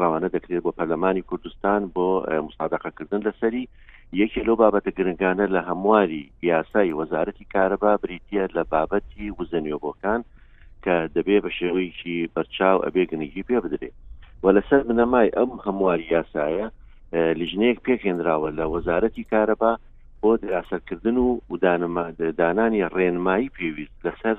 ڕەوانە دەکرێت بۆ پەرلەمانی کوردستان بۆ مسادەقەکردن لەسەری یەکێ لەو بابەتە گرنگانە لە هەمواری یاسای وەزارەتی کارەبا بریتە لە بابەتی وزە نوێبۆکان کە دەبێ بە شێوەیەکی بەرچاو ئەبێ گرنگی پێ بدرێت و لەسەر بنەمای ئەم هەمواری یاسایە لیژنەیەک پێکهێنراوە لە وەزارەتی کارەبا بۆ دراسەکردن و ودانانانی ڕێنمایی پێویست لەسەر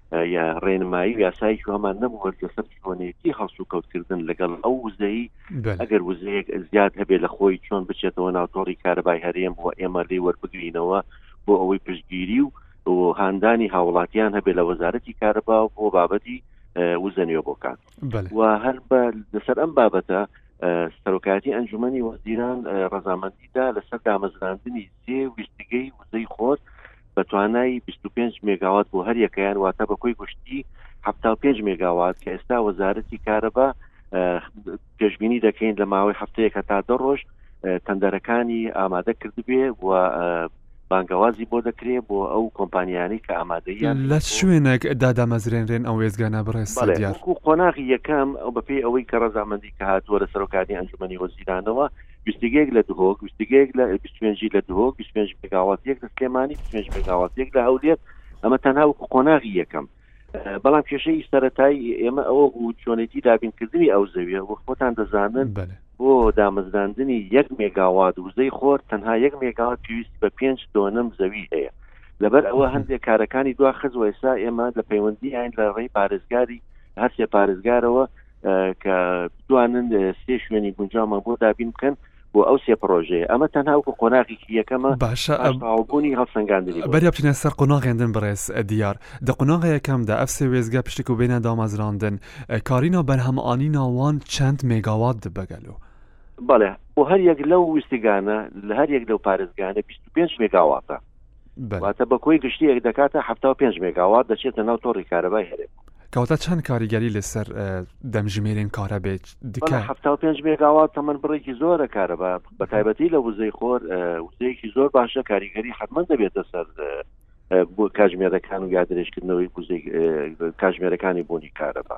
یا ڕێنمایی و یاسایکی هەمان نەبووەر لەسەر چۆنێتی هەڵس و کەوتکردن لەگەڵ ئەو وزەی ئەگەر وزەیەک زیاد هەبێ لە خۆی چۆن بچێتەوە ناوتۆڕی کارەبای هەرێم و ئێمە لی وەربگرینەوە بۆ ئەوەی پشتگیری و هاندانی هاوڵاتیان هەبێ لە وەزارەتی کارەبا و بۆ بابەتی وزەنیێ بۆکات و هەر بە لەسەر ئەم بابەتە سەرۆکاتی ئەنجومی وەزیران ڕزامەندیدا لەسەر دامەزراندنی سێ ویستگەی وزەی خۆر بە توانای 25 مگاوات بۆ هەر یەکەیان واتە بە کۆی گشتی 75 مگاوات کە ئێستا وەزارەتی کارەبا پێشببینی دەکەین لە ماوەی هەفتەیەکە تا دە ڕۆژ تەندەرەکانی ئامادە کردبێ و بانگەوازی بۆ دەکرێ بۆ ئەو کۆمپانیانەی کە ئامادەییان لە چ شوێنێک دادەمەزرێنرێن ئەو وێستگانە بەڕێز سێدیار؟ بەڵێ وەکو قۆناغی یەکەم بە پێی ئەوەی کە ڕەزامەندی کە هاتووە لە سەرۆکانی ئەنجومەنی وەزیرانەوە بیست ی یەک لە دهۆک بیست ی یەک لە بیست و پێنج ی لە دهۆک بیست و پێنج مێگاوات یەک لە سلێمانی بیست و پێنج مێگاوات یەک لە هەولێر ئەمە تەنها وەکو قۆناغی یەکەم بەڵام کێشەی سەتایی ئێمە ئەوە بوو چۆنێتی دابینکردنی ئەو زەویە و خۆتان دەزانن بۆ دامەزراندنی یەک مێگاوات وزەی خۆر تەنها یەک مێگاوات پێویست بە پێنج دۆنم زەوی هەیە لەبەر ئەوە هەندێک کارەکانی دوا خزوە ئێستا ئێمە لە پەیوەندیان لە ڕێی پارێزگاری هەرسێ پارێزگارەوە کە بتوانن سێ شوێنی گونجامان بۆ دابین بکەن بۆ ئەو سێ پرۆژەیە ئەمە تەنهاوکو قۆناغێکی یەکەمە باشبوونی هەڵسەنگاندنی بەری بچینە سەر قۆناغێندن بڕێز دیار دە قۆناغە یەکەمدا ئەف سێ وێزگە پشتێک و بێنە دامەزراندن کارینا بەرهەمانی ناوان چەند مێگاوات دبگەلو بەڵێ بۆ هەر یەک لەو ویستگانە لە هەر یەک لەو پارێزگانە 25 مێگاواتە واتە بە کۆی گشتیەک دەکاتە ه پێنج مێگاوات دەچێتە ناو تۆڕی کارەبای هەرێ کەوتە چەند کاریگەری لەسەر دەمژمێرین کارە بێت دکە ه پێنج مێگاوات تەمەەن بڕێکی زۆرە کارەبا بە تایبەتی لە وزەی خۆر وزەیەکی زۆر باشە کاریگەری حتممە دەبێتە سەر بۆ کاژمێرەکان و یادرێژکردنەوەی کاژمێرەکانی بوونی کارەبا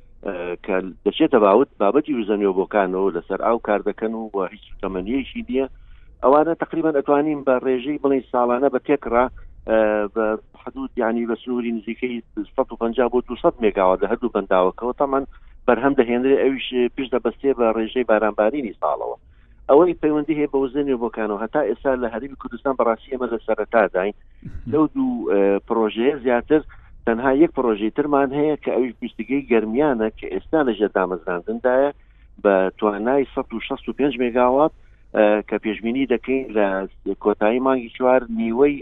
کە دەچێتە باوت بابەتی وزەنیۆ بۆکانەوە لەسەر ئاو کار دەکەن و هیچ تەمەنیەکی نییە ئەوانە تقریبان ئەتوانین بە ڕێژەی بڵێ ساڵانە بە تێکڕا بە حدود ینی بە سنووری نزیکەی 150 بۆ 200 مێگاوە لە هەردوو بەنداوەکەەوە تامان بەرهەم دەهێنرێ ئەویش پشت دەبەستێ بە ڕێژەی بارانبارینی ساڵەوە ئەوەی پەیوەندی هەیە بە وزە نوێبەکانەوە هەتا ئێستا لە هەرمی کوردستان بەڕاستی ئەمە لە سەرەتاداین لەو دوو پرۆژەیە زیاتر تەنها یەک پرۆژەی ترمان هەیە کە ئەوش بیستگەی گەرمیانە کە ئێستا لە ژێر دامەزراندندایە بە توانای 1665 مگاوات کە پێشببینی دەکەین لە کۆتایی مانگی چوار نیوەی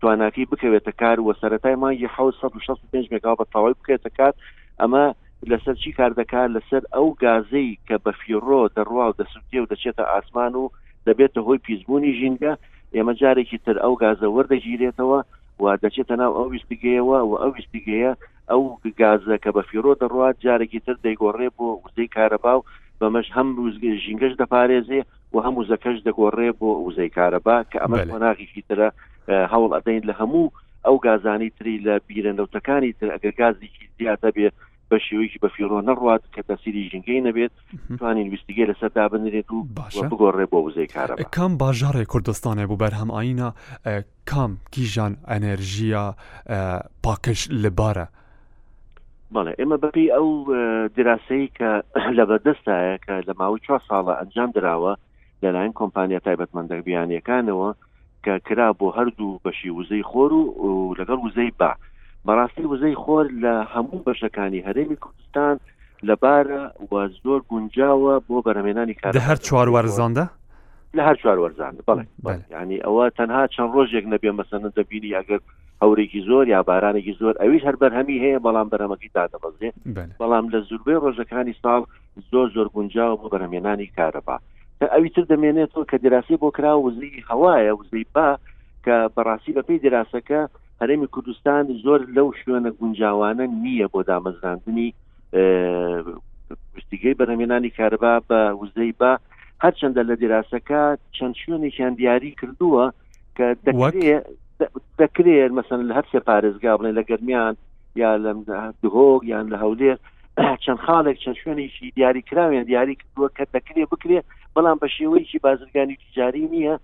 تواناکەی بکەوێتە کار و سەتای مانگی 1665 مگا بە تەواوی بکەێتە کار ئەمە لەسەر چی کار دەکات لەسەر ئەو گازەی کە بە فیڕۆ دەڕوا و دەسوتێ و دەچێتە ئاسمان و دەبێتە هۆی پیسبوونی ژینگە ئێمە جارێکی تر ئەو گازە وەردەگیرێتەوە و دەچێتە ناو ئەو ویستگەیەوە و ئەو ویستگەیە ئەو گازە کە بە فیرۆ دەڕات جارێکی تر دەیگۆڕێ بۆ وزەی کارەبا و بەمەش هەم ژینگەش دەپارێزێ و ئەم وزەکەش دەگۆڕێ بۆ وزەی کارەبا کە ئەمە قۆناغیشی ترە هەوڵ ئەدەین لە هەموو ئەو گازانی تری لە بیرە نەوتەکانی تر ئەگە گازێکی زیاتە بێ بە شێوەیەکی بە فیڕۆ نەڕات کە تەسیری ژینگەی نەبێت توانین ویستگەی لەسەر دابنرێت و بگۆڕێ بۆ وزەی کارە کام باژارێ کوردستانێ بوو بەرهەم ئاینە کام کیژان ئەنێرژییە پاکەش لەبارە؟ بەڵێ ئێمە بەپێی ئەو دراسەی کە لە بەردەستایە کە لە ماوەی چوار ساڵە ئەنجام دراوە لەلایەن کۆمپانیا تایبەتمەندە بیانیەکانەوە کە کرا بۆ هەردوو بەشی وزەی خۆر و لەگەڵ وزەی با بەڕاستی وزەی خۆر لە هەموو بەشەکانی هەرێمی کوردستان لەبارە و زۆر گونجاوە بۆ بەرهەمێنانی کار لە هەر چوار وەرزاندا لە هەر چوار وەرزان بڵێ ینی ئەوە تەنها چەند ڕۆژێک نەبێ مەسەن دەبینی ئەگەر هەورێکی زۆر یا بارانێکی زۆر ئەویش هەر بەرهەمی هەیە بەڵام بەرەمەکەی دادەبەزێ بەڵام لە زوربەی ڕۆژەکانی ساڵ زۆر زۆر گونجاوە بۆ بەرەمێنانی کارەبا کە ئەوی تر دەمێنێتەوە کە دراسی بۆ کرا وزەی هەوایە وزەی با کە بەڕاستی بەپی دراسەکە هەرێمی کوردستان زۆر لەو شوێنە گونجاوانە نییە بۆ دامەزراندنی گشتیگەی بەرەمێنانی کارەبا بە وزەی با هەرچەندە لە دیراسەکە چەند شوێنێکیان دیاری کردووە کە دەکرێت مەسەن لە هەر سێ پارێزگا بڵێن لە گەرمیان یا لە دهۆک یان لە هەولێر چەند خاڵێک چەند شوێنێکی دیاری کراوێن دیاری کردووە کە دەکرێت بکرێت بەڵام بە شێوەیەکی بازرگانی تجاری نییە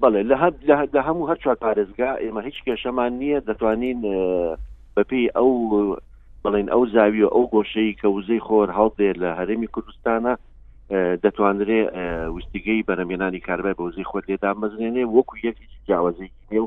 بەڵێ لە هەر لە هەموو هەر چوار پارێزگا ئێمە هیچ کێشەمان نییە دەتوانین بەپی ئەو بڵین ئەو زاوی و ئەو گۆشەی کە وزەی خۆر هەڵدێ لە هەرێمی کوردستانە دەتوانرێ وستیگەی بەرەمێنانی کاربای بۆزی خۆر لێدامەزرێنێ وەکو یەکی جیاوازێکی نێو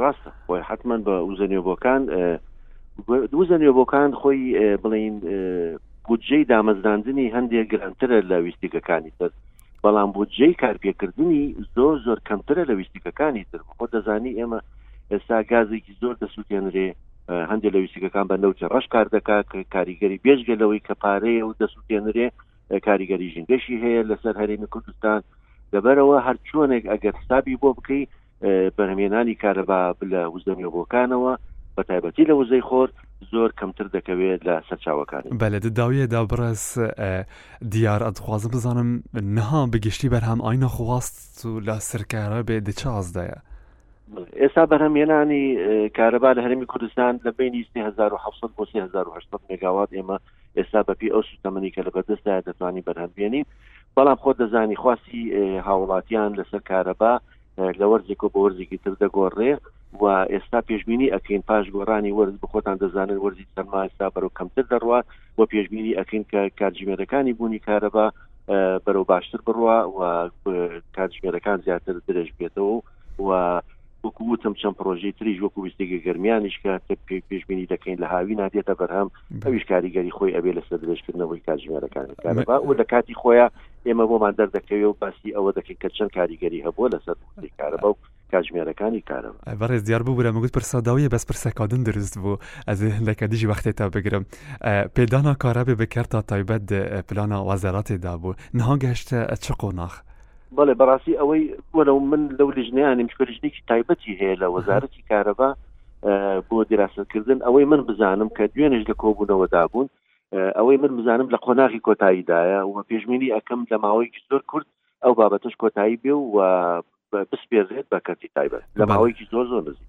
ڕاستە خۆی حتمما بە وزە نوێبووەکان وزە نوێبووەکان خۆی بڵین بودجەی دامەزراندنی هەندێک گرانترە لە ویستیکەکانی تر بەڵام بودجەی کارپێکردنی زۆر زۆر کەمترە لە ویستیکەکانی تر خۆ دەزانی ئێمە ئێستا گازێکی زۆر دەسووتێنرێ هەندێک لە ویستیکەکان بە نەوتی ڕەش کار دەکات کە کاریگەری بێژگە لەوەی کە پارەیە و دەسووتێنرێ کاریگەری ژینگەشی هەیە لەسەر هەرێمی کوردستان لەبەرەوە هەرچۆنێک ئەگەر حسابی بۆ بکەیت بەرهەمێنانی کارەبا لە وزە نوێبووەکانەوە بە تایبەتی لە وزەی خۆر زۆر کەمتر دەکەوێت لە سەرچاوەکانی بە لە دداویەدا بڕێز دیار ئەدخوازم بزانم نها بەگشتی بەرهەم ئاینە خواست و لە سەرکارە بێ دچازدایە ئێستا بەرهەمێنانی کارەبا لە هەرمی کوردستان لە بینی 1970 بۆ 1970 مگاوات ئێمە ئێستا بەپی ئەو سوتەمەنی کە لە بەدەستدا دەتوانانی بەرهەمبێنین بەڵام خۆ دەزانی خواستی هاوڵاتیان لەسەر کارەبا لە وەرزێکەوە بۆ وەرزێکی تر دەگۆڕێ و ئێستا پێشببینی ئەکەین پاش گۆڕانی وەرز بخۆتان دەزانن وەرزی سەرما ئێستا بەرەو کەمتر دەڕوا و پێشببینی ئەکەین کە کاتژمێرەکانی بوونی کارەبا بەرەو باشتر بڕوا و کاتژمێرەکان زیاتر درێژ بێتەوە و وەکووتم چەند پرۆژەی تریش وەکو ویستێکی گەرمیانیش کە پێشببینی دەکەین لە هاوی نادێتە بەرهەم ئەویش کاریگەری خۆی ئەبێ لەسەر درێژکردنەوەی کاتژمێرەکانی کارەبا و لە کاتی خۆیان ئێمە بۆمان دەردەکەوێ و باسی ئەوە دەکەین کە چەند کاریگەری هەبووە لەسەر کارەبا و کاتژمێرەکانی کارەوە بەڕێز دیار بوو برا مەگوت پرسەداویە بەس پرسەکادن دروست بوو ئەزێ هەندێکە دیژی وەختێ تا بگرم پێدانا کارابێ بکرد تا تایبەت پلانا وەزارەتی دابوو نها گەشتە چ قۆناخ بەڵێ بەڕاستی ئەوەی وەرە من لەو لژنیانیم شکۆلیژنێکی تایبەتی هەیە لە وەزارەتی کارەبا بۆ دیراسەکردن ئەوەی من بزانم کە دوێنش لە کۆبوونەوەدا بوون ئەوەی من بزانم لە قۆناغی کۆتاییدایە و پێشمینی ئەەکەم لە ماوەیەکی زۆر کورت ئەو بابەتش کۆتایی بێ و بسپێرێت بە کەسی تایبەت لە ماوەیەکی زۆر زۆر نزیک